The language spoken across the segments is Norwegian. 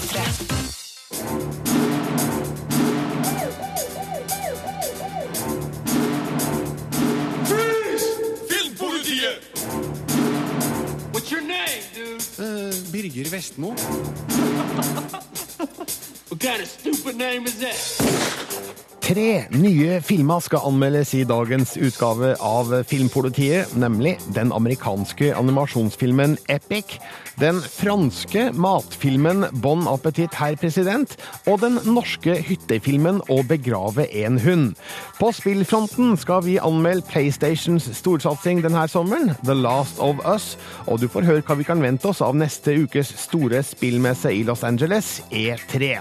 P3. Filmpolitiet! What's your name, dude? Birger Vestmo. What kind of stupid name is that? Tre nye filmer skal anmeldes i dagens utgave av Filmpolitiet, nemlig den amerikanske animasjonsfilmen Epic, den franske matfilmen Bon appétit, herr president, og den norske hyttefilmen Å begrave en hund. På spillfronten skal vi anmelde PlayStations storsatsing denne sommeren, The Last of Us, og du får høre hva vi kan vente oss av neste ukes store spillmesse i Los Angeles, E3.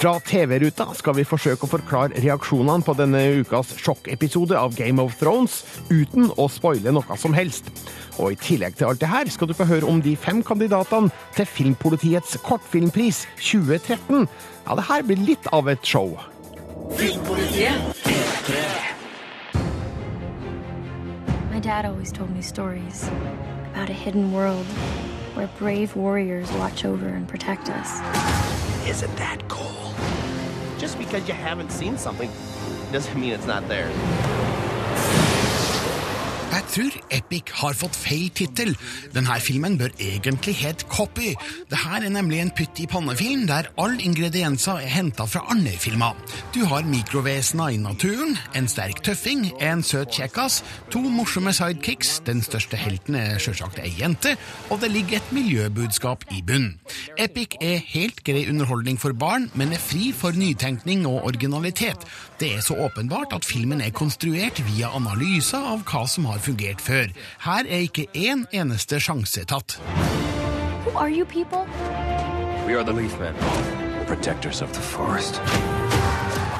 Fra TV-ruta skal vi forsøke å forklare reaksjonene på denne ukas sjokkepisode av Game of Thrones, uten å spoile noe som helst. Og i tillegg til alt det her skal du få høre om de fem kandidatene til Filmpolitiets kortfilmpris 2013. Ja, det her blir litt av et show. My dad always told me stories about a hidden world where brave warriors watch over and protect us. Isn't that cool? Just because you haven't seen something doesn't mean it's not there. Jeg tror Epic har fått feil tittel. Denne filmen bør egentlig hete Copy. Dette er nemlig en pytt i pannefilm der alle ingredienser er henta fra andre filmer. Du har mikrovesener i naturen, en sterk tøffing, en søt kjekkas, to morsomme sidekicks, den største helten er sjølsagt ei jente, og det ligger et miljøbudskap i bunn. Epic er helt grei underholdning for barn, men er fri for nytenkning og originalitet. Det er så åpenbart at filmen er konstruert via analyser av hva som har fungert før. Her er ikke én eneste sjanse tatt. Who are you people? We are the Leafmen, protectors of the forest.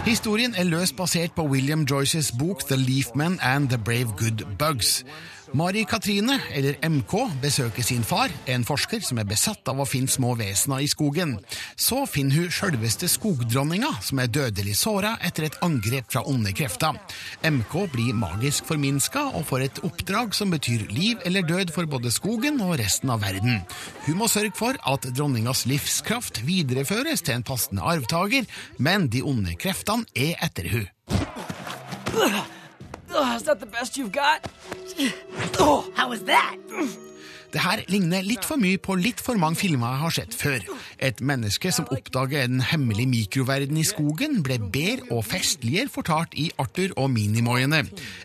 Historien er løst basert på William Joyces bok The Leafmen and The Brave Good Bugs. Mari Katrine, eller MK, besøker sin far, en forsker som er besatt av å finne små vesener i skogen. Så finner hun sjølveste skogdronninga, som er dødelig såra etter et angrep fra onde krefter. MK blir magisk forminska og får et oppdrag som betyr liv eller død for både skogen og resten av verden. Hun må sørge for at dronningas livskraft videreføres til en passende arvtaker, men de onde kreftene er etter hun. Oh, is that the best you've got? Oh, how was that? Det her ligner litt for mye på litt for mange filmer jeg har sett før. Et menneske som oppdager en hemmelig mikroverden i skogen, ble bedre og festligere fortalt i Arthur og Minimoiene.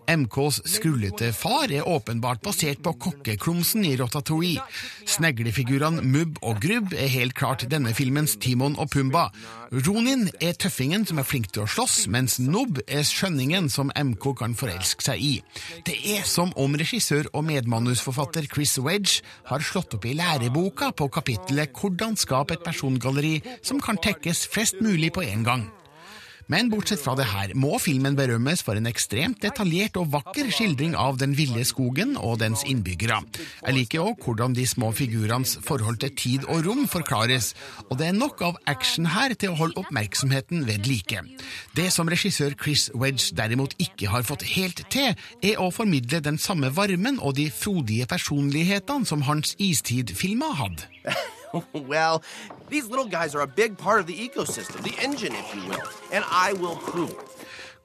MKs skrullete far er åpenbart basert på kokkeklumsen i Rotatouille. Sneglefigurene Mubb og Grubb er helt klart denne filmens Timon og Pumba. Ronin er tøffingen som er flink til å slåss, mens Nobb er skjønningen som MK kan forelske seg i. Det er som om regissør og medmanusforfatter Chris Wedge har slått opp i læreboka på kapittelet 'Hvordan skape et persongalleri som kan tekkes flest mulig på en gang'. Men bortsett fra det her må filmen berømmes for en ekstremt detaljert og vakker skildring av den ville skogen og dens innbyggere. Jeg liker òg hvordan de små figurenes forhold til tid og rom forklares, og det er nok av action her til å holde oppmerksomheten ved like. Det som regissør Chris Wedge derimot ikke har fått helt til, er å formidle den samme varmen og de frodige personlighetene som hans istid-filmer hadde. well, these little guys are a big part of the ecosystem, the engine, if you will, and I will prove it.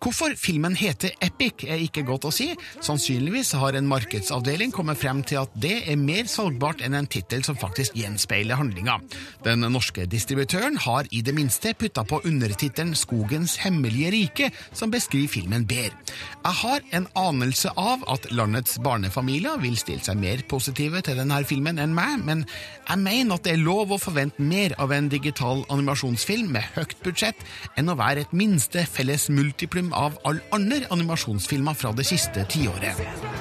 Hvorfor filmen heter Epic er ikke godt å si. Sannsynligvis har en markedsavdeling kommet frem til at det er mer salgbart enn en tittel som faktisk gjenspeiler handlinga. Den norske distributøren har i det minste putta på undertittelen Skogens hemmelige rike, som beskriver filmen bedre. Jeg har en anelse av at landets barnefamilier vil stille seg mer positive til denne filmen enn meg, men jeg mener at det er lov å forvente mer av en digital animasjonsfilm med høyt budsjett enn å være et minste felles multiplum av all andre animasjonsfilmer fra det siste tiåret.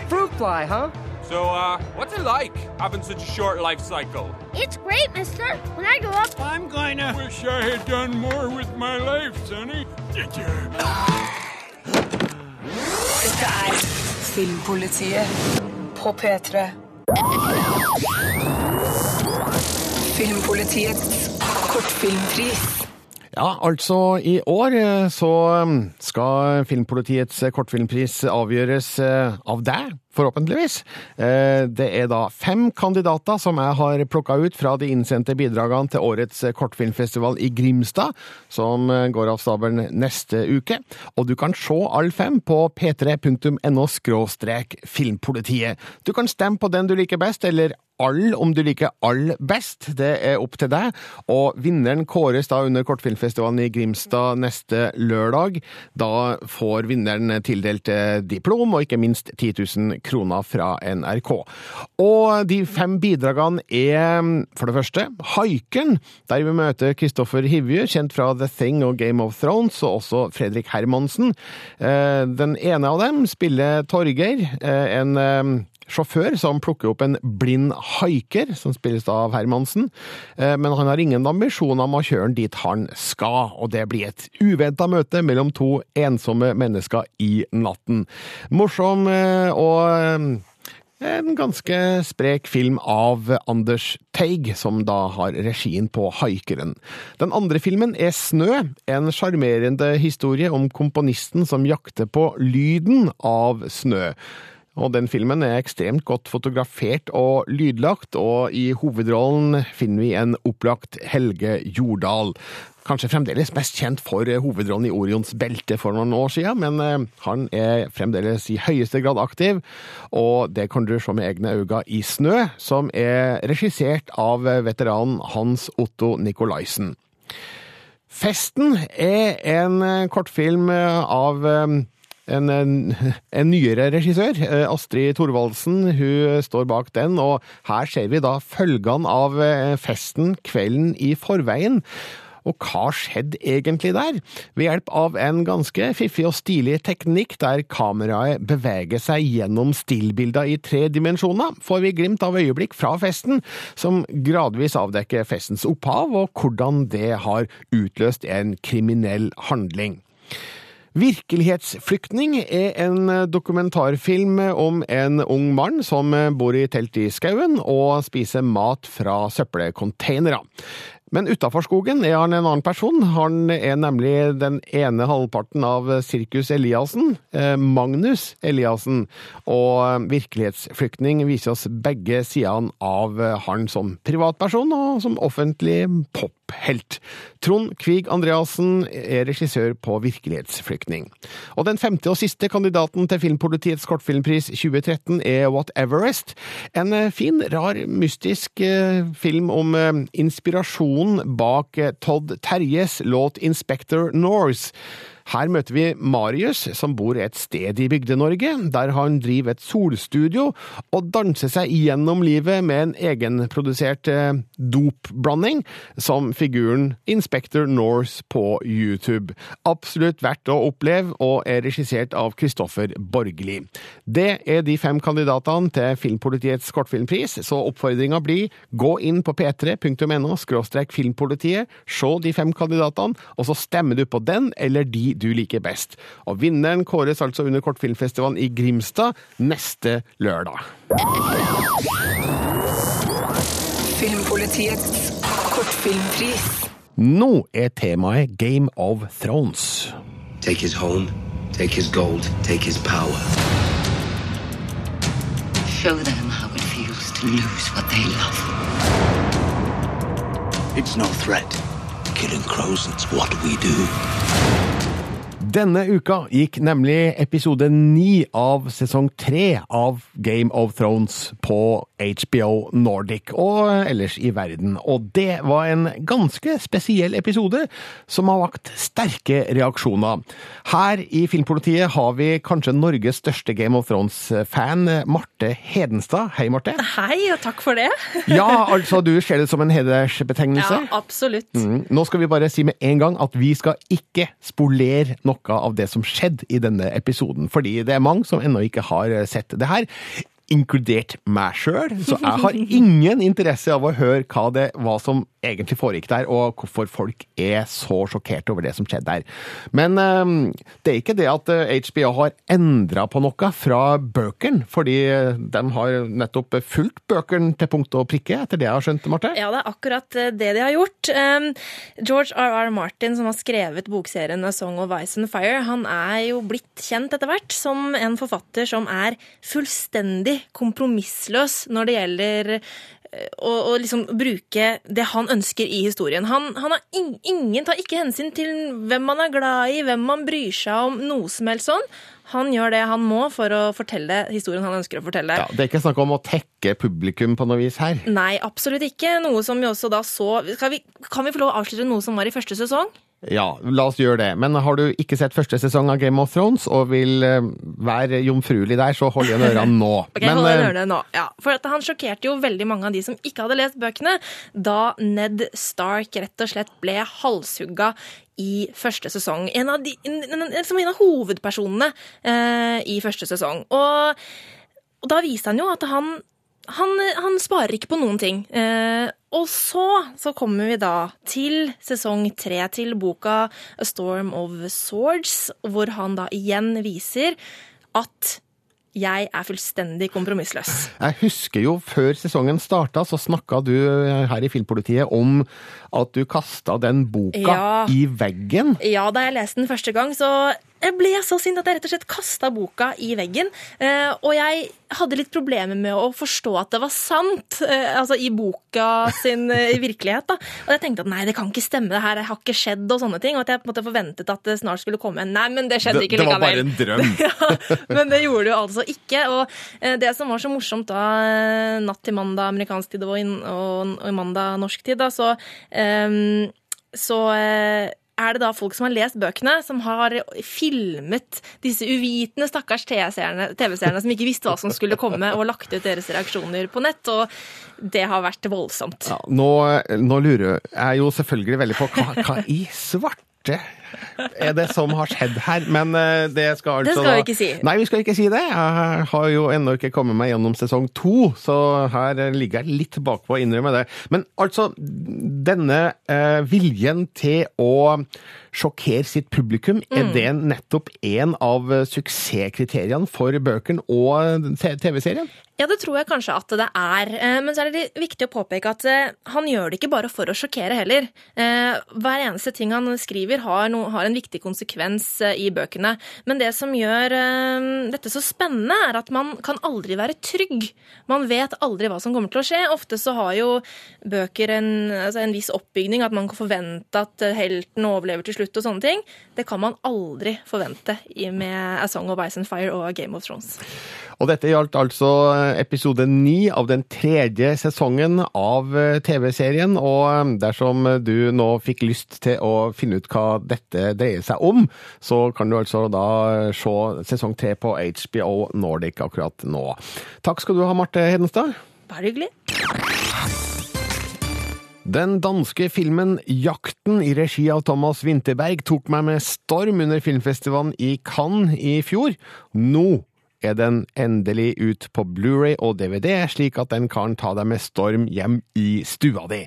Fruit huh? So, uh, what's it like having such a short life cycle? It's great, mister. When I grow up, I'm going to. Wish I had done more with my life, Sonny. Did you? Dette er Filmpolitiet på P3. Filmpolitiets kortfilmpris. Ja, altså i år eh, så um, skal Filmpolitiets kortfilmpris avgjøres eh, av deg. forhåpentligvis. Eh, Det er da fem kandidater som jeg har plukka ut fra de innsendte bidragene til årets kortfilmfestival i Grimstad, som går av stabelen neste uke. Og du kan se alle fem på p3.no filmpolitiet. Du kan stemme på den du liker best, eller all om du liker all best. Det er opp til deg. Og vinneren kåres da under kortfilmfestivalen i Grimstad neste lørdag. Da får vinneren tildelt eh, diplom og ikke minst 10 000 kroner fra NRK. Og de fem bidragene er for det første Haiken, der vi møter Kristoffer Hivju, kjent fra The Thing og Game of Thrones, og også Fredrik Hermansen. Eh, Den ene av dem spiller Torgeir, eh, en eh, sjåfør som plukker opp en blind haiker, som spilles av Hermansen. Eh, Men han har ingen ambisjoner om å kjøre den dit han skal, og det blir et uventa møte mellom to ensomme mennesker i natten. Morsom eh, og eh, en ganske sprek film av Anders Teig, som da har regien på Haikeren. Den andre filmen er Snø, en sjarmerende historie om komponisten som jakter på lyden av snø. Og den filmen er ekstremt godt fotografert og lydlagt, og i hovedrollen finner vi en opplagt Helge Jordal. Kanskje fremdeles mest kjent for hovedrollen i Orions belte for noen år siden, men eh, han er fremdeles i høyeste grad aktiv, og det kan du se med egne øyne i Snø, som er regissert av veteranen Hans Otto Nikolaisen. Festen er en kortfilm av eh, en, en, nyere regissør, eh, Astrid Thorvaldsen, hun står bak den, og her ser vi da følgene av eh, festen kvelden i forveien. Og hva skjedde egentlig der? Ved hjelp av en ganske fiffig og stilig teknikk der kameraet beveger seg gjennom stillbilder i tre dimensjoner, får vi glimt av øyeblikk fra festen, som gradvis avdekker festens opphav og hvordan det har utløst en kriminell handling. Virkelighetsflyktning er en dokumentarfilm om en ung mann som bor i telt i skauen og spiser mat fra søppelcontainere. Men utafor skogen er han en annen person. Han er nemlig den ene halvparten av Sirkus Eliassen, eh, Magnus Eliassen. Og Virkelighetsflyktning viser oss begge sidene av han som privatperson og som offentlig pophelt. Trond Kvig Andreassen er regissør på Virkelighetsflyktning. Og den femte og siste kandidaten til Filmpolitiets kortfilmpris 2013 er What Everest. En eh, fin, rar, mystisk eh, film om inspirasjonen inspirasjon bak Todd Terjes låt Inspector Norse. Her møter vi Marius, som bor et sted i Bygde-Norge, der han driver et solstudio og danser seg gjennom livet med en egenprodusert eh, dopblanding, som figuren Inspector Norse på YouTube. Absolutt verdt å oppleve, og er regissert av Kristoffer Borgli. Det er de fem kandidatene til Filmpolitiets kortfilmpris, så oppfordringa blir gå inn på p3.no filmpolitiet, se de fem kandidatene, og så stemmer du på den eller de du liker best. Og vinneren kåres altså under kortfilmfestivalen i Grimstad neste lørdag. Filmpolitiets kortfilmpris. Nå er temaet Game of Thrones. Take his home, take his gold, take his power. Show them how it feels to lose what they love. It's no threat. Killing crows, it's what we do. Denne uka gikk nemlig episode ni av sesong tre av Game of Thrones på HBO Nordic og ellers i verden. Og det var en ganske spesiell episode som har vakt sterke reaksjoner. Her i Filmpolitiet har vi kanskje Norges største Game of Thrones-fan, Marte Hedenstad. Hei, Marte. Hei, og takk for det. Ja, altså du ser det som en hedersbetegnelse? Ja, absolutt. Mm. Nå skal vi bare si med en gang at vi skal ikke spolere noe av det som skjedde i denne episoden, fordi det er mange som ennå ikke har sett det her. inkludert meg sjøl, så jeg har ingen interesse av å høre hva, det, var som egentlig foregikk der, og hvorfor folk er så sjokkert over det som skjedde der. Men eh, det er ikke det at eh, HBO har endra på noe fra bøkene, fordi de har nettopp fulgt bøkene til punkt og prikke, etter det jeg har skjønt, Marte? Ja, det er akkurat eh, det de har gjort. Um, George R.R. Martin, som har skrevet bokserien A Song of Ice and Fire, han er jo blitt kjent etter hvert som en forfatter som er fullstendig kompromissløs når det gjelder eh, å, å liksom bruke det han ønsker i historien. Han, han har in, ingen tar ikke hensyn til hvem man er glad i, hvem man bryr seg om, noe som helst sånn. Han gjør det han må for å fortelle historien han ønsker å fortelle. Ja, det er ikke snakk om å tekke publikum på noe vis her? Nei, absolutt ikke. Noe som vi også da så vi, Kan vi få lov å avsløre noe som var i første sesong? Ja, la oss gjøre det. Men har du ikke sett første sesong av Game of Thrones og vil uh, være jomfruelig der, så hold igjen ørene nå. ok, Men, hold igjen uh, ørene nå. Ja, for han sjokkerte jo veldig mange av de som ikke hadde lest bøkene, da Ned Stark rett og slett ble halshugga i første sesong. En av, de, som en av hovedpersonene eh, i første sesong. Og, og da viste han jo at han han, han, sparer ikke på noen ting. Eh, og så, så kommer vi da til sesong tre, til boka A Storm of Swords, hvor han da igjen viser at jeg er fullstendig kompromissløs. Jeg husker jo før sesongen starta, så snakka du her i Filmpolitiet om at du kasta den boka Ja. i veggen. Ja, da jeg leste den første gang, så jeg ble så sint at jeg rett og slett kasta boka i veggen. Eh, og jeg hadde litt problemer med å forstå at det var sant, eh, altså i boka sin eh, virkelighet. da. Og jeg tenkte at nei, det kan ikke stemme, det her har ikke skjedd, og sånne ting. Og at jeg på en måte forventet at det snart skulle komme en Nei, men det skjedde Det- ikke det var bare en drøm. ja, men det gjorde det jo altså ikke. Og det som var så morsomt da, natt til mandag amerikansk tid og, og, og mandag norsk tid, da, så, eh, så eh, er det da folk som har lest bøkene, som har filmet disse uvitende stakkars TV-seerne som ikke visste hva som skulle komme, og lagt ut deres reaksjoner på nett. Og det har vært voldsomt. Ja, nå, nå lurer jeg jo selvfølgelig veldig på hva, hva i svarte det som har skjedd her? Men eh, det skal altså Det skal da- vi ikke si. Nei, vi skal ikke si det. Jeg har jo ennå ikke kommet meg gjennom sesong to, så her ligger jeg litt bakpå, innrømmer det. Men altså, denne eh, viljen til å sjokkere sitt publikum, er Mm. det nettopp en av suksesskriteriene for bøkene og TV-serien? Ja, det tror jeg kanskje at det er. Eh, Men så er det viktig å påpeke at eh, han gjør det ikke bare for å sjokkere heller. Eh, Hver eneste ting han skriver har, en viktig konsekvens eh, i bøkene. Men det som gjør eh, dette så spennende, er at man kan aldri være trygg. Man vet aldri hva som kommer til å skje. Ofte så har jo bøker en, altså en viss oppbygning, at man kan forvente at eh, helten overlever til slutt og sånne ting. Det kan man aldri forvente med A Song of Ice and Fire og Game of Thrones. Og dette gjaldt altså episode ni av den tredje sesongen av eh, TV-serien. Og eh, dersom du nå fikk lyst til å finne ut hva dette dreier seg om, så kan du altså da se sesong tre på HBO Nordic akkurat nå. Takk skal du ha, Marte Hedenstad. Bare hyggelig. Den danske filmen Jakten i regi av Thomas Winterberg tok meg med storm under filmfestivalen i Cannes i fjor. Nå er den endelig ut på Blu-ray og DVD, slik at den kan ta deg med storm hjem i stua di.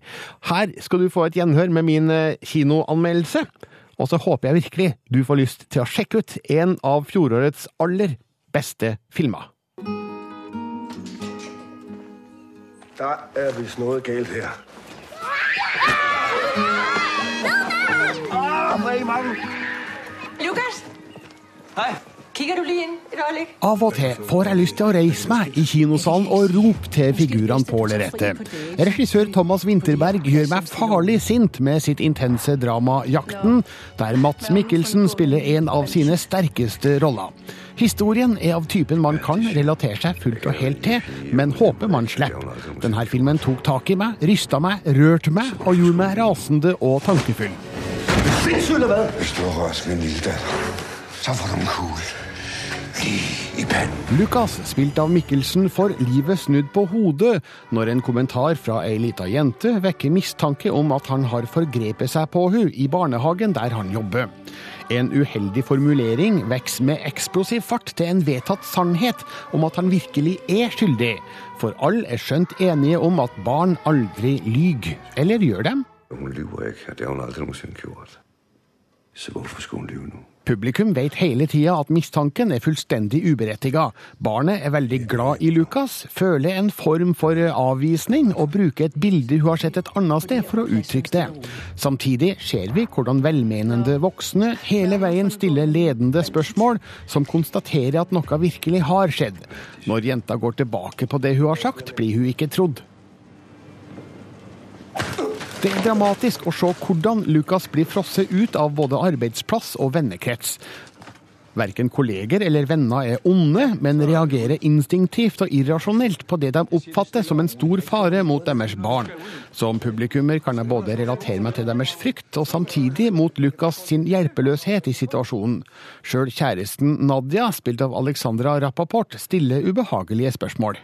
Her skal du få et gjenhør med min eh, kinoanmeldelse. Og så håper jeg virkelig du får lyst til å sjekke ut en av fjorårets aller beste filmer. Der er vist noe galt her. Lukas! Hej. Kigger du lige ind et øjeblik? Av og til får jeg lyst til å reise meg i kinosalen og rope til figurene på lerretet. Regissør Thomas Winterberg gjør meg farlig sint med sitt intense drama 'Jakten', der Mats Mikkelsen spiller en av sine sterkeste roller. Historien er av typen man kan relatere seg fullt og helt til, men håper man slipper. Denne filmen tok tak i meg, rysta meg, rørte meg og gjorde meg rasende og tankefull. Sindssygt eller hvad? Hvis du har rørt min lille datter, så får du en kugle. Lige. Lukas, spilt av Mikkelsen, får livet snudd på hodet når en kommentar fra ei lita jente vekker mistanke om at han har forgrepet seg på hun i barnehagen der han jobber. En uheldig formulering vokser med eksplosiv fart til en vedtatt sannhet om at han virkelig er skyldig. For alle er skjønt enige om at barn aldri lyver. Eller gjør dem? Hun lyver ikke, det har hun aldri noensinne gjort. Så hvorfor skulle hun lyve nå? Publikum vet hele tida at mistanken er fullstendig uberettiga. Barnet er veldig glad i Lukas, føler en form for avvisning og bruker et bilde hun har sett et annet sted for å uttrykke det. Samtidig ser vi hvordan velmenende voksne hele veien stiller ledende spørsmål som konstaterer at noe virkelig har skjedd. Når jenta går tilbake på det hun har sagt, blir hun ikke trodd. Det er dramatisk å se hvordan Lucas blir frosset ut av både arbeidsplass og vennekrets. Verken kolleger eller venner er onde, men reagerer instinktivt og irrasjonelt på det de oppfatter som en stor fare mot deres barn. Som publikummer kan jeg både relatere meg til deres frykt, og samtidig mot Lucas sin hjelpeløshet i situasjonen. Sjøl kjæresten Nadia, spilt av Alexandra Rappaport, stiller ubehagelige spørsmål.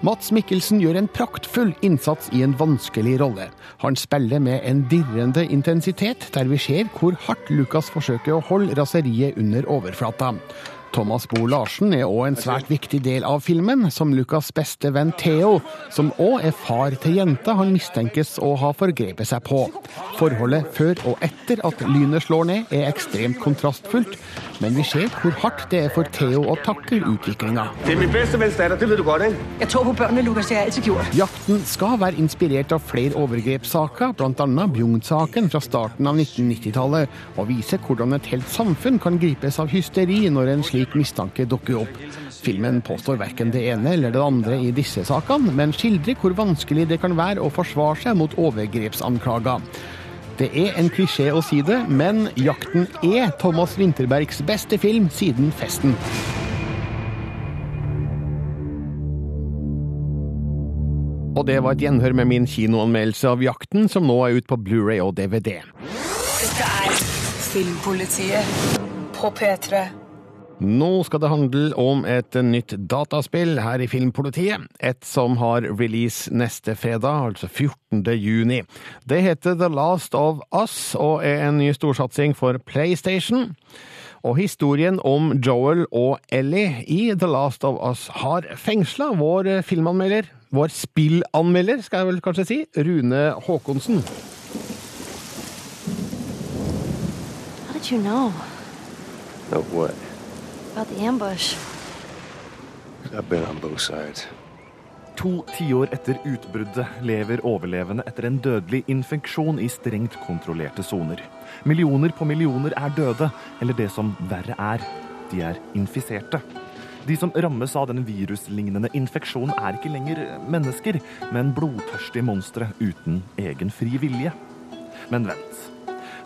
Mats Mikkelsen gjør en praktfull innsats i en vanskelig rolle. Han spiller med en dirrende intensitet, der vi ser hvor hardt Lucas forsøker å holde raseriet under overflata. Thomas Bo Larsen er òg en svært viktig del av filmen, som Lucas' beste venn Theo, som òg er far til jenta han mistenkes å ha forgrepet seg på. Forholdet før og etter at lynet slår ned er ekstremt kontrastfullt, men vi ser hvor hardt det er for Theo å takle utviklinga. Det er min bedste venns datter, det vet du godt, ikke? Jeg tror på børnene, Lukas. Det har jeg altid gjort. Jakten skal være inspirert av flere overgrepssaker, bl.a. Bjugn-saken fra starten av 1990-tallet, og vise hvordan et helt samfunn kan gripes av hysteri når en slik mistanke dukker opp. Filmen påstår verken det ene eller det andre i disse sakene, men skildrer hvor vanskelig det kan være å forsvare seg mot overgrepsanklager. Det er en klisjé å si det, men 'Jakten' er Thomas Winterbergs beste film siden 'Festen'. Og det var et gjenhør med min kinoanmeldelse av 'Jakten', som nå er ute på Blu-ray og DVD. Dette er Filmpolitiet på P3. Nå skal det handle om et nytt dataspill her i Filmpolitiet. Et som har release neste fredag, altså 14. juni. Det heter The Last of Us og er en ny storsatsing for PlayStation. Og historien om Joel og Ellie i The Last of Us har fengsla vår filmanmelder, vår spillanmelder, skal jeg vel kanskje si, Rune Haakonsen. How did you know No, what? About the ambush? I've been on both sides. To tiår etter utbruddet lever overlevende etter en dødelig infeksjon i strengt kontrollerte soner. Millioner på millioner er døde, eller det som verre er, de er infiserte. De som rammes av den viruslignende infeksjonen, er ikke lenger mennesker, men blodtørstige monstre uten egen fri vilje. Men vent.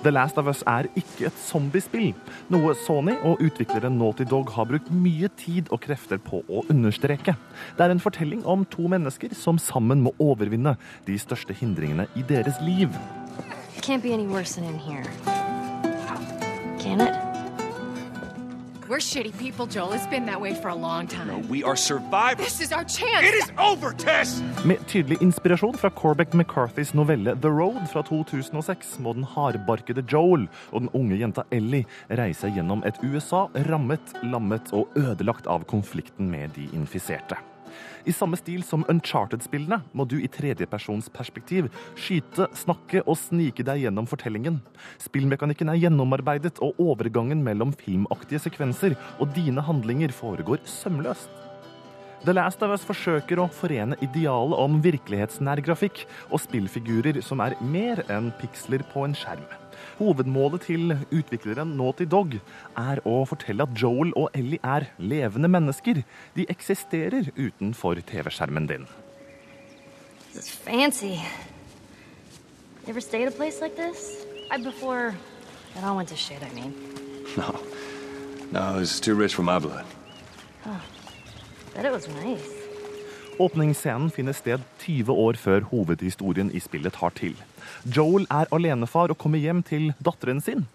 The Last of Us er ikke et zombiespill, noe Sony og utvikleren Naughty Dog har brukt mye tid og krefter på å understreke. Det er en fortelling om to mennesker som sammen må overvinne de største hindringene i deres liv. It can't be any worse than in here. Can it? We're shitty people, Joel. It's been that way for a long time. No, We are survivors. This is our chance. It is over, Tess! Med tydelig inspirasjon fra Corbeck McCarthys novelle The Road fra 2006 må den hardbarkede Joel og den unge jenta Ellie reise gjennom et USA rammet, lammet og ødelagt av konflikten med de infiserte. I samme stil som Uncharted-spillene må du i tredjepersonsperspektiv skyte, snakke og snike deg gjennom fortellingen. Spillmekanikken er gjennomarbeidet, og overgangen mellom filmaktige sekvenser og dine handlinger foregår sømløst. The Last of Us forsøker å forene idealet om virkelighetsnær grafikk og spillfigurer som er mer enn piksler på en skjerm. Hovedmålet til utvikleren Naughty Dog er å fortelle at Joel og Ellie er levende mennesker. De eksisterer utenfor TV-skjermen din. This is fancy. You ever stayed at a place like this? I before it all went to shit, I mean. No. No, this is too rich for my blood. Bet it was nice. Åpningsscenen finner sted 20 år før hovedhistorien i spillet tar til. Joel er alenefar og kommer hjem til datteren sin.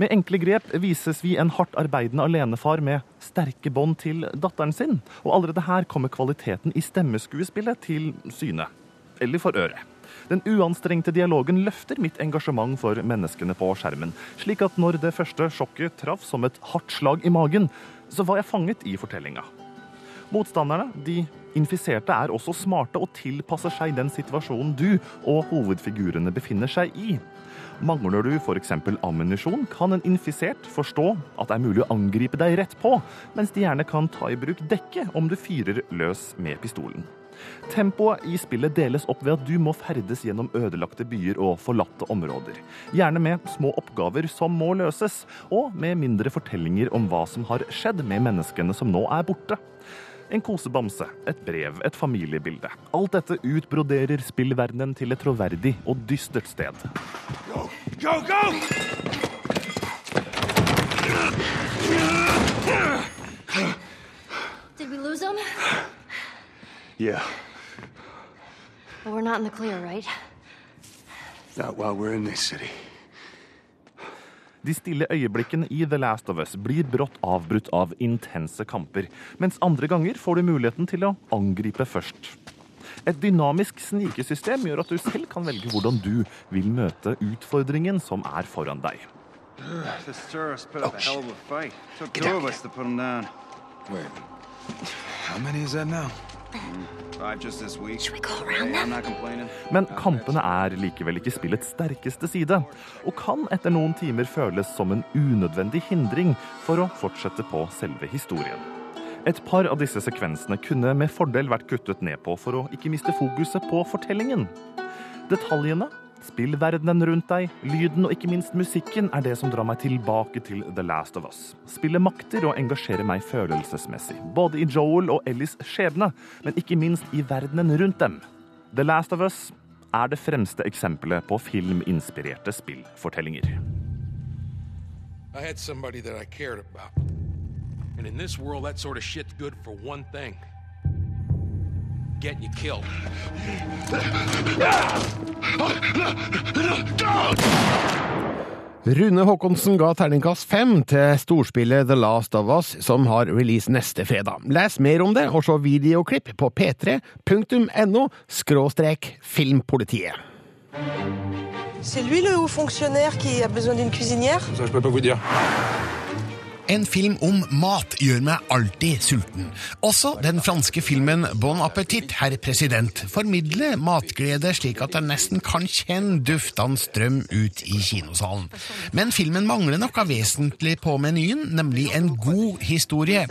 Med enkle grep vises vi en hardt arbeidende alenefar med sterke bånd til datteren sin. Og allerede her kommer kvaliteten i stemmeskuespillet til syne. Eller for øret. Den uanstrengte dialogen løfter mitt engasjement for menneskene på skjermen, slik at når det første sjokket traff som et hardt slag i magen, så var jeg fanget i fortellinga. Motstanderne, de infiserte, er også smarte og tilpasser seg den situasjonen du og hovedfigurene befinner seg i. Mangler du f.eks. ammunisjon, kan en infisert forstå at det er mulig å angripe deg rett på, mens de gjerne kan ta i bruk dekket om du fyrer løs med pistolen. Tempoet i spillet deles opp ved at du må ferdes gjennom ødelagte byer og forlatte områder. Gjerne med små oppgaver som må løses, og med mindre fortellinger om hva som har skjedd med menneskene som nå er borte. En kosebamse, et brev, et familiebilde. Alt dette utbroderer spillverdenen til et troverdig og dystert sted. Go, go! go! Did we lose them? Yeah, But we're not in the clear, right? not while we're in this city. De stille øyeblikkene i The Last of Us blir brått avbrutt av intense kamper, mens andre ganger får du muligheten til å angripe først. Et dynamisk snikesystem gjør at du selv kan velge hvordan du vil møte utfordringen som er foran deg. The Men kampene er likevel ikke spillets sterkeste side, og kan etter noen timer føles som en unødvendig hindring for å fortsette på selve historien. Et par av disse sekvensene kunne med fordel vært kuttet ned på for å ikke miste fokuset på fortellingen. Detaljene, spillverdenen rundt deg, lyden og ikke minst musikken er det som drar meg tilbake til The Last of Us. Spillet makter å engasjere meg følelsesmessig, både i Joel og Ellis skjebne, men ikke minst i verdenen rundt dem. The Last of Us er det fremste eksempelet på filminspirerte spillfortellinger. I had somebody that I cared about. And in this world, that sort of shit's good for one thing getting you killed. Rune Håkonsen ga terningkast fem til storspillet The Last of Us, som har release neste fredag. Les mer om det, og se videoklipp på p3.no skråstrek filmpolitiet. C'est lui le haut fonctionnaire qui a besoin d'une cuisinière Ça, je peux pas vous dire. En film om mat gjør meg alltid sulten. Også den franske filmen Bon appétit, herr president, formidler matglede slik at jeg nesten kan kjenne duftene strøm ut i kinosalen. Men filmen mangler noe vesentlig på menyen, nemlig en god historie.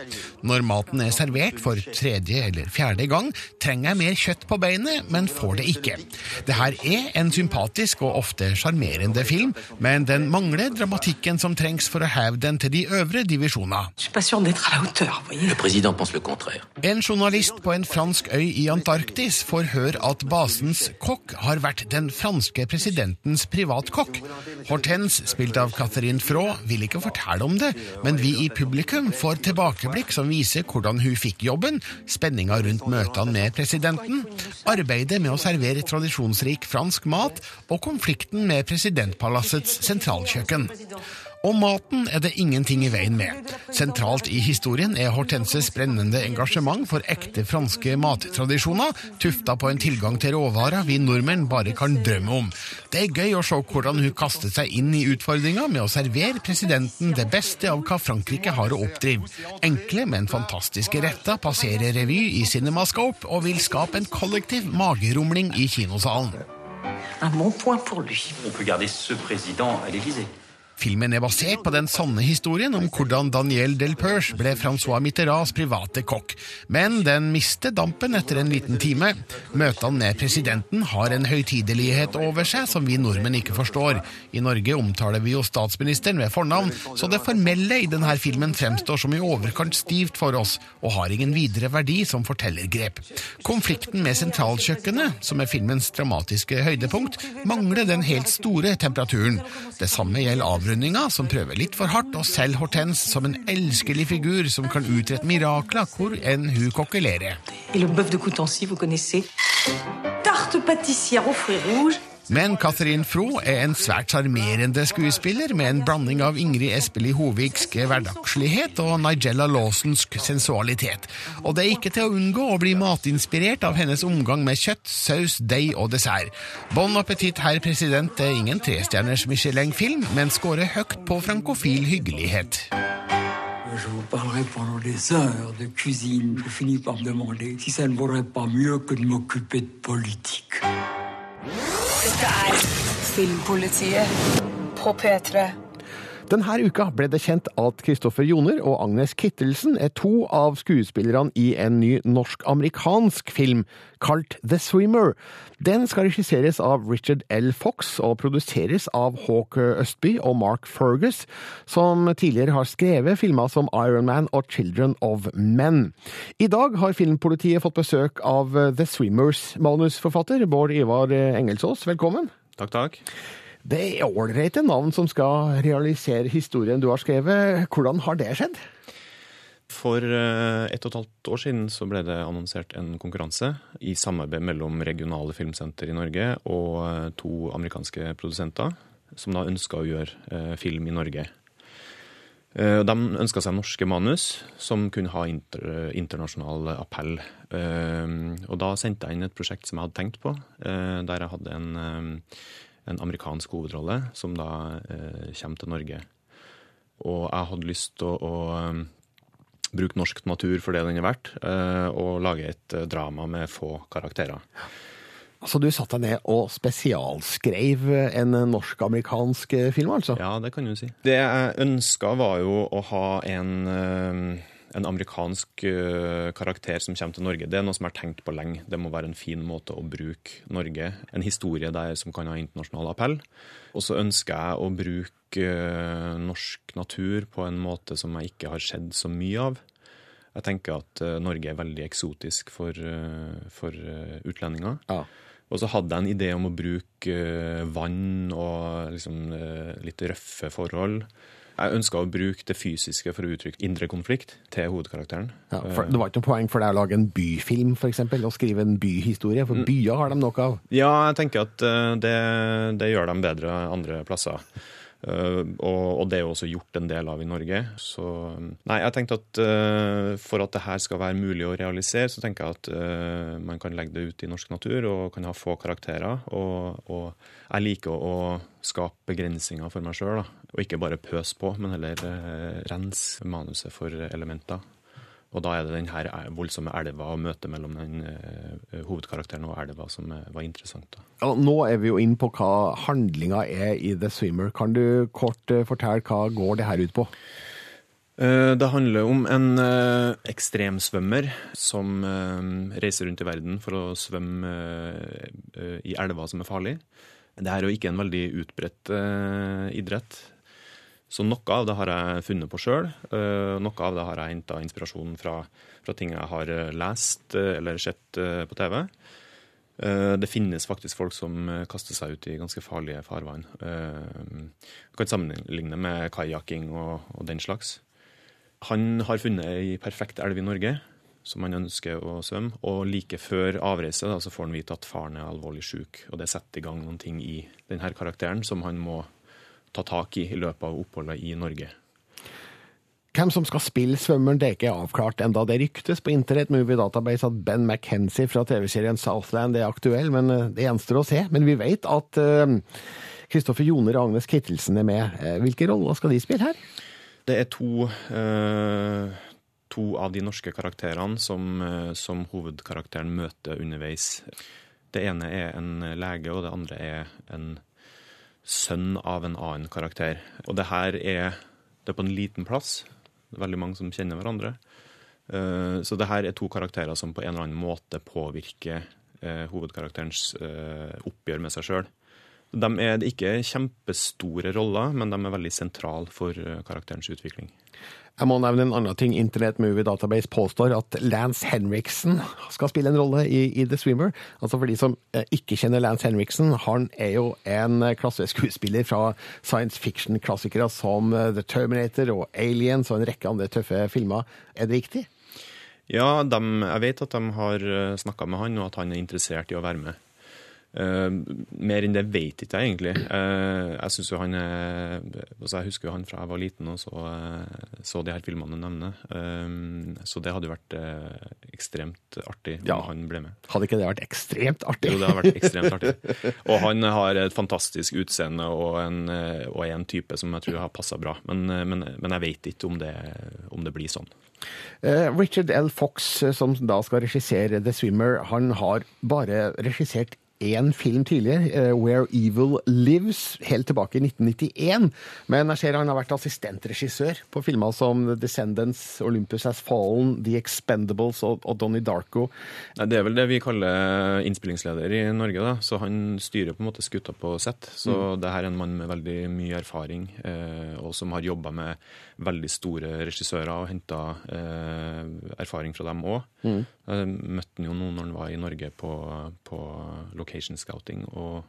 Når maten er servert for tredje eller fjerde gang, trenger jeg mer kjøtt på beinet, men får det ikke. Det her er en sympatisk og ofte sjarmerende film, men den mangler dramatikken som trengs for å heve den til de øvre divisjoner. Le président pense le contraire. En journalist på en fransk øy i Antarktis får høre at basens kokk har vært den franske presidentens privatkokk. Hortense, spilt av Catherine Fraud, vil ikke fortelle om det, men vi i publikum får tilbakeblikk som viser hvordan hun fikk jobben, spenninga rundt møtene med presidenten, arbeidet med å servere tradisjonsrik fransk mat og konflikten med presidentpalassets sentralkjøkken. Og maten er det ingenting i veien med. Sentralt i historien er Hortenses brennende engasjement for ekte franske mattradisjoner, tufta på en tilgang til råvarer vi nordmenn bare kan drømme om. Det er gøy å se hvordan hun kastet seg inn i utfordringa med å servere presidenten det beste av hva Frankrike har å oppdrive. Enkle, men fantastiske retter passerer revy i Cinemascope og vil skape en kollektiv magerumling i kinosalen. Un bon point pour lui. On peut garder ce président à l'Élysée. Filmen er basert på den sanne historien om hvordan Daniel Delperche ble Francois Mitterrands private kokk, men den mister dampen etter en liten time. Møtene med presidenten har en høytidelighet over seg som vi nordmenn ikke forstår. I Norge omtaler vi jo statsministeren ved fornavn, så det formelle i denne filmen fremstår som i overkant stivt for oss, og har ingen videre verdi som fortellergrep. Konflikten med sentralkjøkkenet, som er filmens dramatiske høydepunkt, mangler den helt store temperaturen. Det samme gjelder avrundinga, som prøver litt for hardt å selge Hortense som en elskelig figur som kan utrette mirakler hvor enn hun kokkelerer. Et le bœuf de Coutancy, vous connaissez Tarte pâtissière aux fruits rouges Men Catherine Fro er en svært sjarmerende skuespiller med en blanding av Ingrid Espelid Hoviks hverdagslighet og Nigella Lawsons sensualitet. Og det er ikke til å unngå å bli matinspirert av hennes omgang med kjøtt, saus, deig og dessert. Bon appétit, herr president er ingen trestjerners Michelin-film, men scorer høyt på frankofil hyggelighet. Je vous parlerai pendant des heures de cuisine. Je finis par me demander si ça ne vaudrait pas mieux que de m'occuper de politique. Dette er Filmpolitiet på P3. Denne uka ble det kjent at Kristoffer Joner og Agnes Kittelsen er to av skuespillerne i en ny norsk-amerikansk film kalt The Swimmer. Den skal regisseres av Richard L. Fox og produseres av Hawk Østby og Mark Fergus, som tidligere har skrevet filmer som Iron Man og Children of Men. I dag har filmpolitiet fått besøk av The Swimmers manusforfatter Bård Ivar Engelsås. Velkommen. Takk, takk. Det er ålreite navn som skal realisere historien du har skrevet. Hvordan har det skjedd? For et ett og et halvt år siden så ble det annonsert en konkurranse i samarbeid mellom regionale filmsenter i Norge og eh, to amerikanske produsenter, som da ønska å gjøre eh, film i Norge. De ønska seg norske manus som kunne ha inter, internasjonal appell. Og da sendte jeg inn et prosjekt som jeg hadde tenkt på, der jeg hadde en en amerikansk hovedrolle, som da eh, kommer til Norge. Og jeg hadde lyst til å, å bruke norsk natur for det den er verdt, eh, og lage et eh, drama med få karakterer. Så du satte deg ned og spesialskrev en norsk-amerikansk film, altså? Ja, det kan du si. Det jeg ønska, var jo å ha en en amerikansk uh, karakter som kommer til Norge. Det er noe som er tenkt på lenge. Det må være en fin måte å bruke Norge. En historie der som kan ha internasjonal appell. Og så ønsker jeg å bruke uh, norsk natur på en måte som jeg ikke har sett så mye av. Jeg tenker at uh, Norge er veldig eksotisk for, for utlendinger. Ja. Og så hadde jeg en idé om å bruke vann og liksom, litt røffe forhold. Jeg ønska å bruke det fysiske for å uttrykke indre konflikt til hovedkarakteren. Ja, for det var ikke noe poeng for deg å lage en byfilm, f.eks., og skrive en byhistorie? For byer har de nok av. Ja, jeg tenker at eh, det, det gjør dem bedre andre plasser. Uh, og, det er jo også gjort en del av i Norge. Så nei, jeg tenkte at uh, for at det her skal være mulig å realisere, så tenker jeg at uh, man kan legge det ut i norsk natur og kan ha få karakterer. Og, og jeg liker å skape begrensninger for meg sjøl, og ikke bare pøse på, men heller rense manuset for elementer. Og da er det den her voldsomme elva og møtet mellom den uh, hovedkarakteren og elva som uh, var interessant. da. Ja, nå er vi jo inn på hva handlinga er i The Swimmer. Kan du kort uh, fortelle hva går det her ut på? Det handler om en ekstremsvømmer som reiser rundt i verden for å svømme i elver som er farlige. Det er jo ikke en veldig utbredt idrett. Så noe av det har jeg funnet på sjøl. Eh, noe av det har jeg henta inspirasjon fra, fra, ting jeg har eh, lest eh, eller sett på TV. Det finnes faktisk folk som kaster seg ut i ganske farlige farvann. Du kan sammenligne med kajakking og, og, den slags. Han har funnet ei perfekt elv i Norge som han ønsker å svømme. Og like før avreise da, så får han vite at faren er alvorlig syk. Og det setter i gang noen ting i denne karakteren som han må ta tak i i løpet av oppholdet i Norge. Hvem som skal spille svømmeren, det er ikke avklart enda. Det ryktes på Internett Movie Database at Ben McKenzie fra TV-serien Southland er aktuell, men eh, det gjenstår å se. Men vi vet at Kristoffer uh, Joner og Agnes Kittelsen er med. Eh, hvilke roller skal de spille her? Det er to, uh, to av de norske karakterene som, uh, som hovedkarakteren møter underveis. Det ene er en lege, og det andre er en sønn av en annen karakter. Og det her er det er på en liten plass. Det er veldig mange som kjenner hverandre. Eh, så det her er to karakterer som på en eller annen måte påvirker eh, hovedkarakterens eh, oppgjør med seg sjøl. De er ikke kjempestore roller, men de er veldig sentrale for karakterens utvikling. Jeg må nevne en annen ting. Internett Movie Database påstår at Lance Henriksen skal spille en rolle i, i The Swimmer. Altså For de som eh, ikke kjenner Lance Henriksen, han er jo en klasseskuespiller fra science fiction-klassikere som eh, The Terminator og Aliens og en rekke andre tøffe filmer. Er det riktig? Ja, de, jeg vet at de har eh, snakka med han, og at han er interessert i å være med. Eh, mer enn det vet ikke jeg egentlig. Eh, jeg synes jo han altså Jeg husker jo han fra jeg var liten og så, eh, så de her filmene du nevner. Så det hadde jo vært ekstremt artig om Ja. han ble med. Hadde ikke det vært ekstremt artig? Jo, det hadde vært ekstremt artig. Og han har et fantastisk utseende og, en, og er en type som jeg tror har passa bra. Men, men, men jeg vet ikke om det, om det blir sånn. Richard L. Fox, som da skal regissere The Swimmer, han har bare regissert én film tidligere, eh, Where Evil Lives, helt tilbake i 1991. Men jeg ser han har vært assistentregissør på filmer som The Descendants, Olympus Has Fallen, The Expendables og, Donnie Darko. Det er vel det vi kaller innspillingsleder i Norge, da. Så han styrer på en måte skuta på sett. Så Mm. det her er en mann med veldig mye erfaring, eh, og som har jobba med veldig store regissører og henta eh, erfaring fra dem òg. Mm. Jeg møtte han jo nå når han var i Norge på, på location scouting, og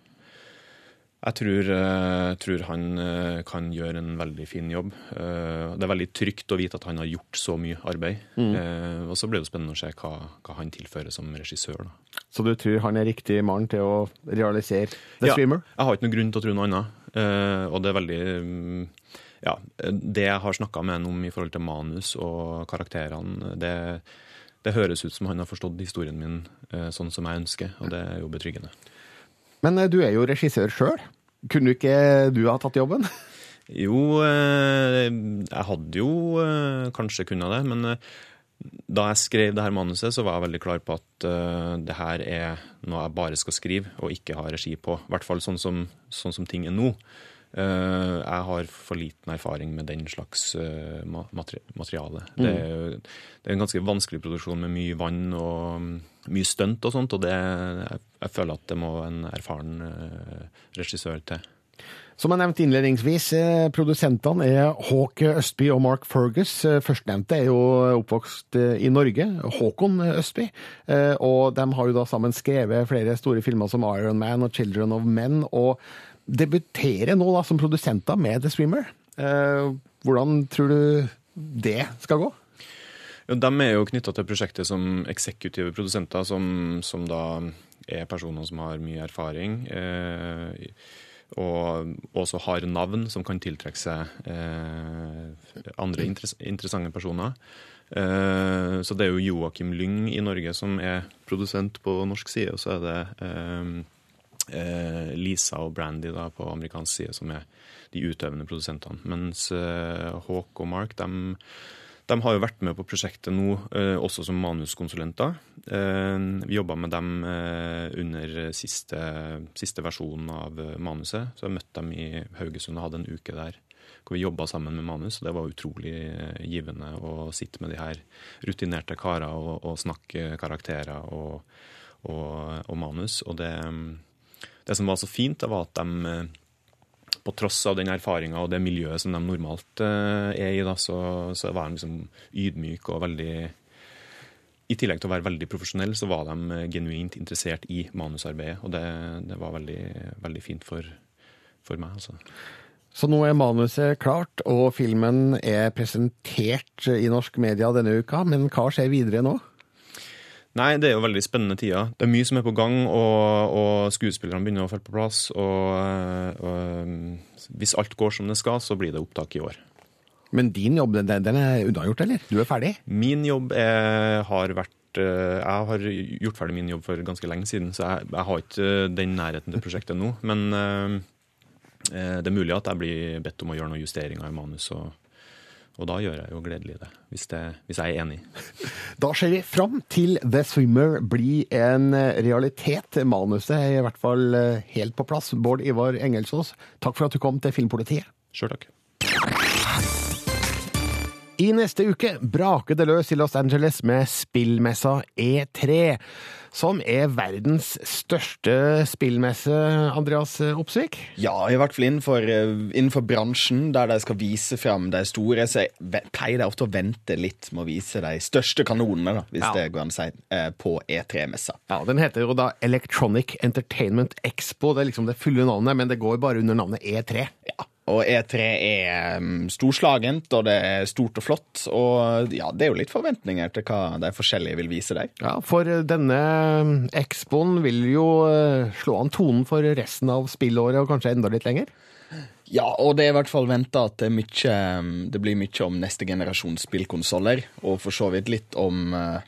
jeg tror, jeg tror han eh, kan gjøre en veldig fin jobb. Eh, Det er veldig trygt å vite at han har gjort så mye arbeid. Mm. Eh, Og så blir det spennende å se hva, hva han tilfører som regissør. Da. Så du tror han er riktig mann til å realisere The Ja, Streamer? Jeg har ikke noen grunn til å tro noe annet. Eh, og det er veldig mm, Ja, det jeg har snakka med han om i forhold til manus og karakterene, det, det høres ut som han har forstått historien min eh, sånn som jeg ønsker, og det er jo betryggende. Men eh, du er jo regissør sjøl. Kunne ikke du ha tatt jobben? Jo, eh, jeg hadde jo kanskje kunnet det, men da jeg skrev det her manuset, så var jeg veldig klar på at det her er noe jeg bare skal skrive, og ikke ha regi på. I hvert fall sånn som, sånn som ting er nå. Eh, jeg har for liten erfaring med den slags eh, ma- materi materiale. Det, er, jo- det er en ganske vanskelig produksjon med mye vann og mm, mye stunt og sånt, og det, jeg, jeg føler at det må en erfaren eh, regissør til. Som jeg nevnte innledningsvis, produsentene er Håk Østby og Mark Fergus. Førstnevnte er jo oppvokst i Norge, Håkon Østby. Og de har jo da sammen skrevet flere store filmer som Iron Man og Children of Men, og debuterer nå da som produsenter med The Streamer. Eh, Hvordan tror du det skal gå? Ja, de er jo knytta til prosjektet som eksekutive produsenter, som, som da er personer som har mye erfaring. Eh, og også har navn som kan tiltrekke seg eh, andre interess interessante personer. Eh, så det er jo Joakim Lyng i Norge som er produsent på norsk side, og så er det eh, Lisa og Brandy da, på amerikansk side som er de utøvende produsentene. Mens eh, Hawk og Mark de, de har jo vært med på prosjektet nå, eh, også som manuskonsulenter. Eh, vi jobba med dem eh, under siste, siste versjon av eh, manuset. Så jeg møtte dem i Haugesund og hadde en uke der hvor vi jobba sammen med manus. og Det var utrolig eh, givende å sitte med de her rutinerte karer og, og snakke karakterer og, og, og manus. Og det, det som var så fint, var at de eh, på tross av den erfaringa og det miljøet som de normalt eh, er i, da, så, så var de liksom ydmyke og veldig I tillegg til å være veldig profesjonelle, så var de eh, genuint interessert i manusarbeidet. Og det, det var veldig, veldig fint for, for meg, altså. Så nå er manuset klart, og filmen er presentert i norsk media denne uka. Men hva skjer videre nå? Nei, det er jo veldig spennende tider. Det er mye som er på gang, og, og skuespillerne begynner å falle på plass. Og, og hvis alt går som det skal, så blir det opptak i år. Men din jobb, den, den er unnagjort, eller? Du er ferdig? Min jobb er, har vært eh, Jeg har gjort ferdig min jobb for ganske lenge siden, så jeg, jeg har ikke den nærheten til prosjektet nå. Men eh, eh, det er mulig at jeg blir bedt om å gjøre noen justeringer i manus, og, og da gjør jeg jo gledelig det, hvis, det, hvis jeg er enig. Da ser vi fram til The Swimmer blir en eh, realitet. Manuset er i hvert fall eh, helt på plass. Bård Ivar Engelsås, takk for at du kom til Filmpolitiet. Sjøl takk. I neste uke braker det løs i Los Angeles med spillmessa E3, som er verdens største spillmesse, Andreas Opsvik? Ja, i hvert fall innenfor, eh, innenfor bransjen, der de skal vise fram de store. Så jeg pleier de ofte å vente litt med å vise de største kanonene, da, hvis Ja. det går an å si, eh, på E3-messa. Ja, Den heter jo da Electronic Entertainment Expo. Det er liksom det fulle navnet, men det går bare under navnet E3. Ja. Og E3 er um, storslagent, og det er stort og flott. Og ja, det er jo litt forventninger til hva de forskjellige vil vise der. Ja, for denne expoen vil jo eh, slå an tonen for resten av spillåret, og kanskje enda litt lenger? Ja, og det er i hvert fall venta at det, mye, um, det blir mye om neste generasjons spillkonsoller, og for så vidt litt om uh,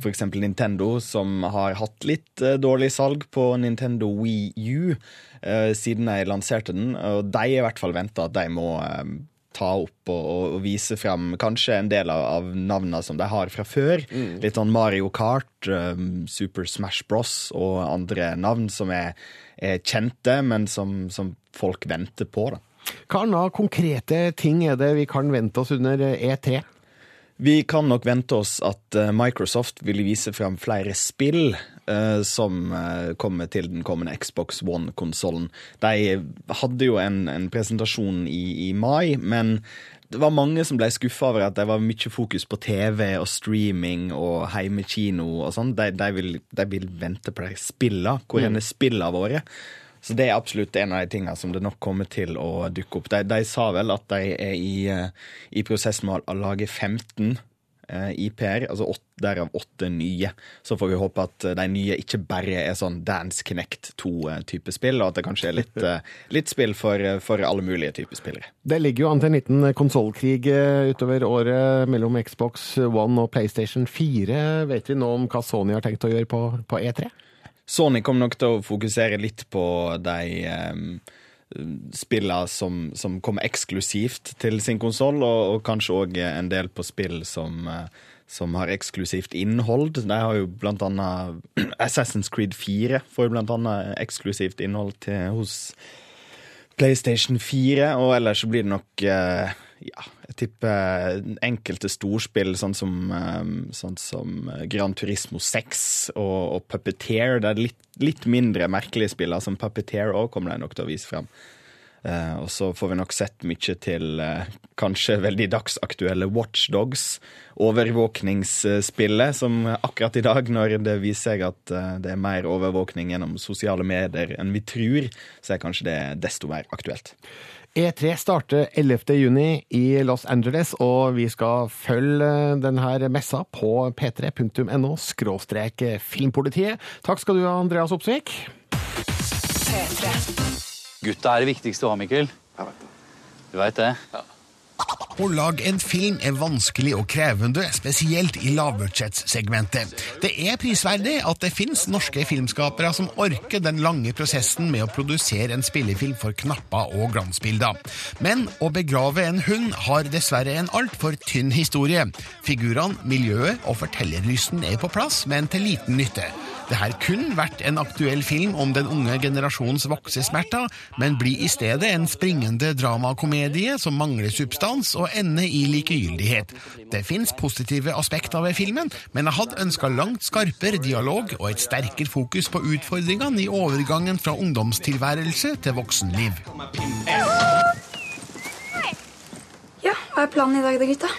f.eks. Nintendo, som har hatt litt uh, dårlig salg på Nintendo Wii U uh, siden jeg lanserte den. Og de er i hvert fall venter at de må um, ta opp og, og, vise fram kanskje en del av, av navnene som de har fra før. Mm. Litt sånn Mario Kart, um, Super Smash Bros og andre navn som er, er kjente, men som, som folk venter på. da. Hva annet konkrete ting er det vi kan vente oss under E3? Vi kan nok vente oss at Microsoft vil vise frem flere spill uh, som uh, kommer til den kommende Xbox One-konsollen. De hadde jo en, en presentasjon i, i, mai, men det var mange som ble skuffa over at det var mye fokus på TV og streaming og heimekino og sånn. De, de, de, vil vente på de spillene. Hvor mm. er spillene våre? Så det er absolutt en av de tingene som det nok kommer til å dukke opp. De, de sa vel at de er i, i prosess med å lage 15 IP-er, altså åtte, derav åtte nye. Så får vi håpe at de nye ikke bare er sånn Dance Connect 2-type spill, og at det kanskje er litt, litt spill for, for, alle mulige typer spillere. Det ligger jo an til en liten konsollkrig utover året mellom Xbox One og PlayStation 4. Vet vi nå om hva Sony har tenkt å gjøre på, på E3? Sony kommer nok til å fokusere litt på de um, spillene som, som, kommer eksklusivt til sin konsoll, og, og, kanskje òg en del på spill som, som, har eksklusivt innhold. De har jo blant annet Assassin's Creed 4 får jo blant annet eksklusivt innhold til, hos PlayStation 4, og ellers så blir det nok uh, ja, jeg tipper enkelte storspill, sånn som, sånn som Gran Turismo 6 og, og Puppeteer. Det er litt, litt mindre merkelige spill, som Puppeteer òg kommer de nok til å vise frem. Uh, og så får vi nok sett mye til kanskje veldig dagsaktuelle Watchdogs. Overvåkningsspillet, som akkurat i dag, når det viser seg at det er mer overvåkning gjennom sosiale medier enn vi tror, så er kanskje det desto mer aktuelt. E3 starter 11. juni i Los Angeles, og vi skal følge denne messa på p3.no skråstrek filmpolitiet. Takk skal du ha, Andreas Opsvik. Gutta er det viktigste å ha, Mikkel. Jeg vet det. Du veit det? Ja. Å lage en film er vanskelig og krevende, spesielt i lavbudsjettsegmentet. Det er prisverdig at det finnes norske filmskapere som orker den lange prosessen med å produsere en spillefilm for knapper og glansbilder. Men å begrave en hund har dessverre en altfor tynn historie. Figurene, miljøet og fortellerlysten er på plass, men til liten nytte. Det har kun vært en aktuell film om den unge generasjons voksesmerter, men blir i stedet en springende dramakomedie som mangler substans og ender i likegyldighet. Det fins positive aspekter ved filmen, men jeg hadde ønska langt skarpere dialog og et sterkere fokus på utfordringene i overgangen fra ungdomstilværelse til voksenliv. Ja, hva er planen i dag da, gutta?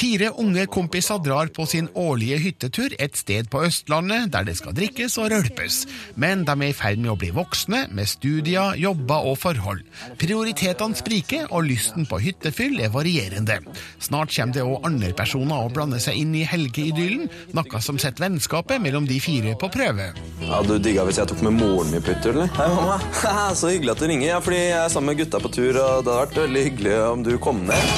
Fire unge kompiser drar på sin årlige hyttetur et sted på Østlandet der det skal drikkes og rølpes. Men de er i ferd med å bli voksne, med studier, jobber og forhold. Prioritetene spriker, og lysten på hyttefyll er varierende. Snart kommer det òg andre personer å blande seg inn i helgeidyllen, noe som setter vennskapet mellom de fire på prøve. Ja, Du digga hvis jeg tok med moren min på hyttetur, eller? Hei, mamma. Så hyggelig at du ringer. Ja, fordi jeg er sammen med gutta på tur, og det hadde vært veldig hyggelig om du kom ned.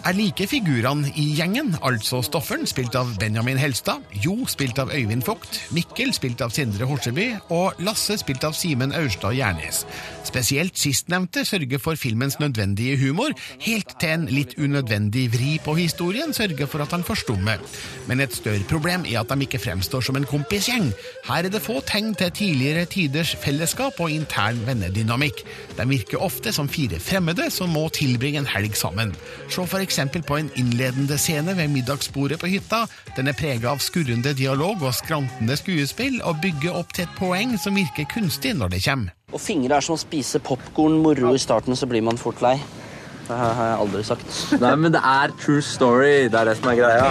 Jeg like figurene i gjengen, altså Stofferen, spilt av Benjamin Helstad, Jo, spilt av Øyvind Vogt, Mikkel, spilt av Sindre Horseby, og Lasse, spilt av Simen Aurstad Gjernes. Spesielt sistnevnte sørger for filmens nødvendige humor, helt til en litt unødvendig vri på historien sørger for at han forstummer. Men et større problem er at de ikke fremstår som en kompisgjeng. Her er det få tegn til tidligere tiders fellesskap og intern vennedynamikk. De virker ofte som fire fremmede som må tilbringe en helg sammen. Se for f.eks. på en innledende scene ved middagsbordet på hytta. Den er prega av skurrende dialog og skrantende skuespill, og bygger opp til et poeng som virker kunstig når det kommer. Og fingre er som å spise popkorn, moro i starten, så blir man fort lei. Det har jeg aldri sagt. Nei, men det er true story. Det er det som er greia.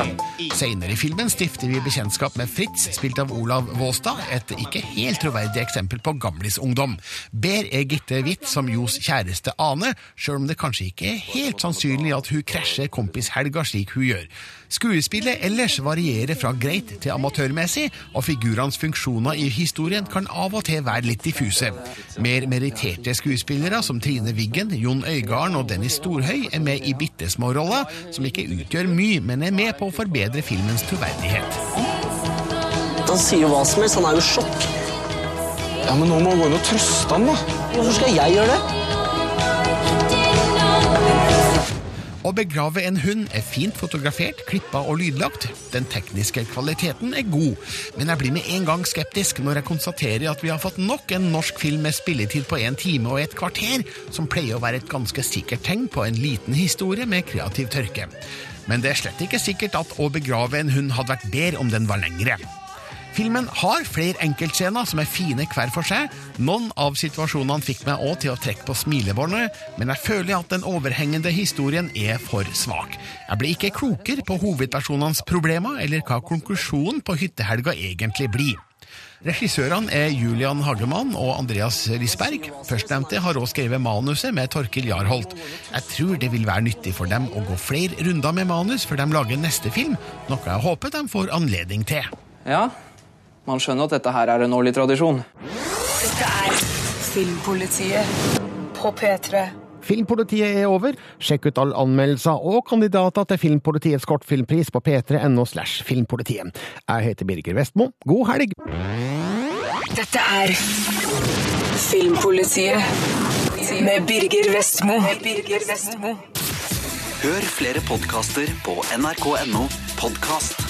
Senere i filmen stifter vi bekjentskap med Fritz, spilt av Olav Våstad, et ikke helt troverdig eksempel på gamlisungdom. Ber er Gitte Hvitt som Jos kjæreste Ane, sjøl om det kanskje ikke er helt sannsynlig at hun krasjer kompishelga slik hun gjør. Skuespillet ellers varierer fra greit til amatørmessig, og figurenes funksjoner i historien kan av og til være litt diffuse. Mer meritterte skuespillere som Trine Wiggen, Jon Øigarden og Dennis Storhøy er med i bitte små roller, som ikke utgjør mye, men er med på å forbedre filmens troverdighet. Han sier jo hva som helst. Han er jo sjokk. Ja, men nå må han gå inn og trøste han, da. Hvorfor skal jeg gjøre det? Å begrave en hund er fint fotografert, klippa og lydlagt. Den tekniske kvaliteten er god, men jeg blir med en gang skeptisk når jeg konstaterer at vi har fått nok en norsk film med spilletid på en time og et kvarter, som pleier å være et ganske sikkert tegn på en liten historie med kreativ tørke. Men det er slett ikke sikkert at Å begrave en hund hadde vært bedre om den var lengre. Filmen har flere enkeltscener som er fine hver for seg. Noen av situasjonene fikk meg òg til å trekke på smilebåndet, men jeg føler at den overhengende historien er for svak. Jeg ble ikke klokere på hovedpersonenes problemer, eller hva konklusjonen på hyttehelga egentlig blir. Regissørene er Julian Hagemann og Andreas Risberg. Førstnevnte har også skrevet manuset med Torkil Jarholt. Jeg tror det vil være nyttig for dem å gå flere runder med manus før de lager neste film, noe jeg håper de får anledning til. Ja, man skjønner at dette her er en årlig tradisjon. Dette er Filmpolitiet på P3. Filmpolitiet er over. Sjekk ut alle anmeldelser og kandidater til Filmpolitiets kortfilmpris på p3.no slash filmpolitiet. Jeg heter Birger Vestmo. God helg! Dette er Filmpolitiet med Birger Vestmo. Hør flere podkaster på nrk.no podkast.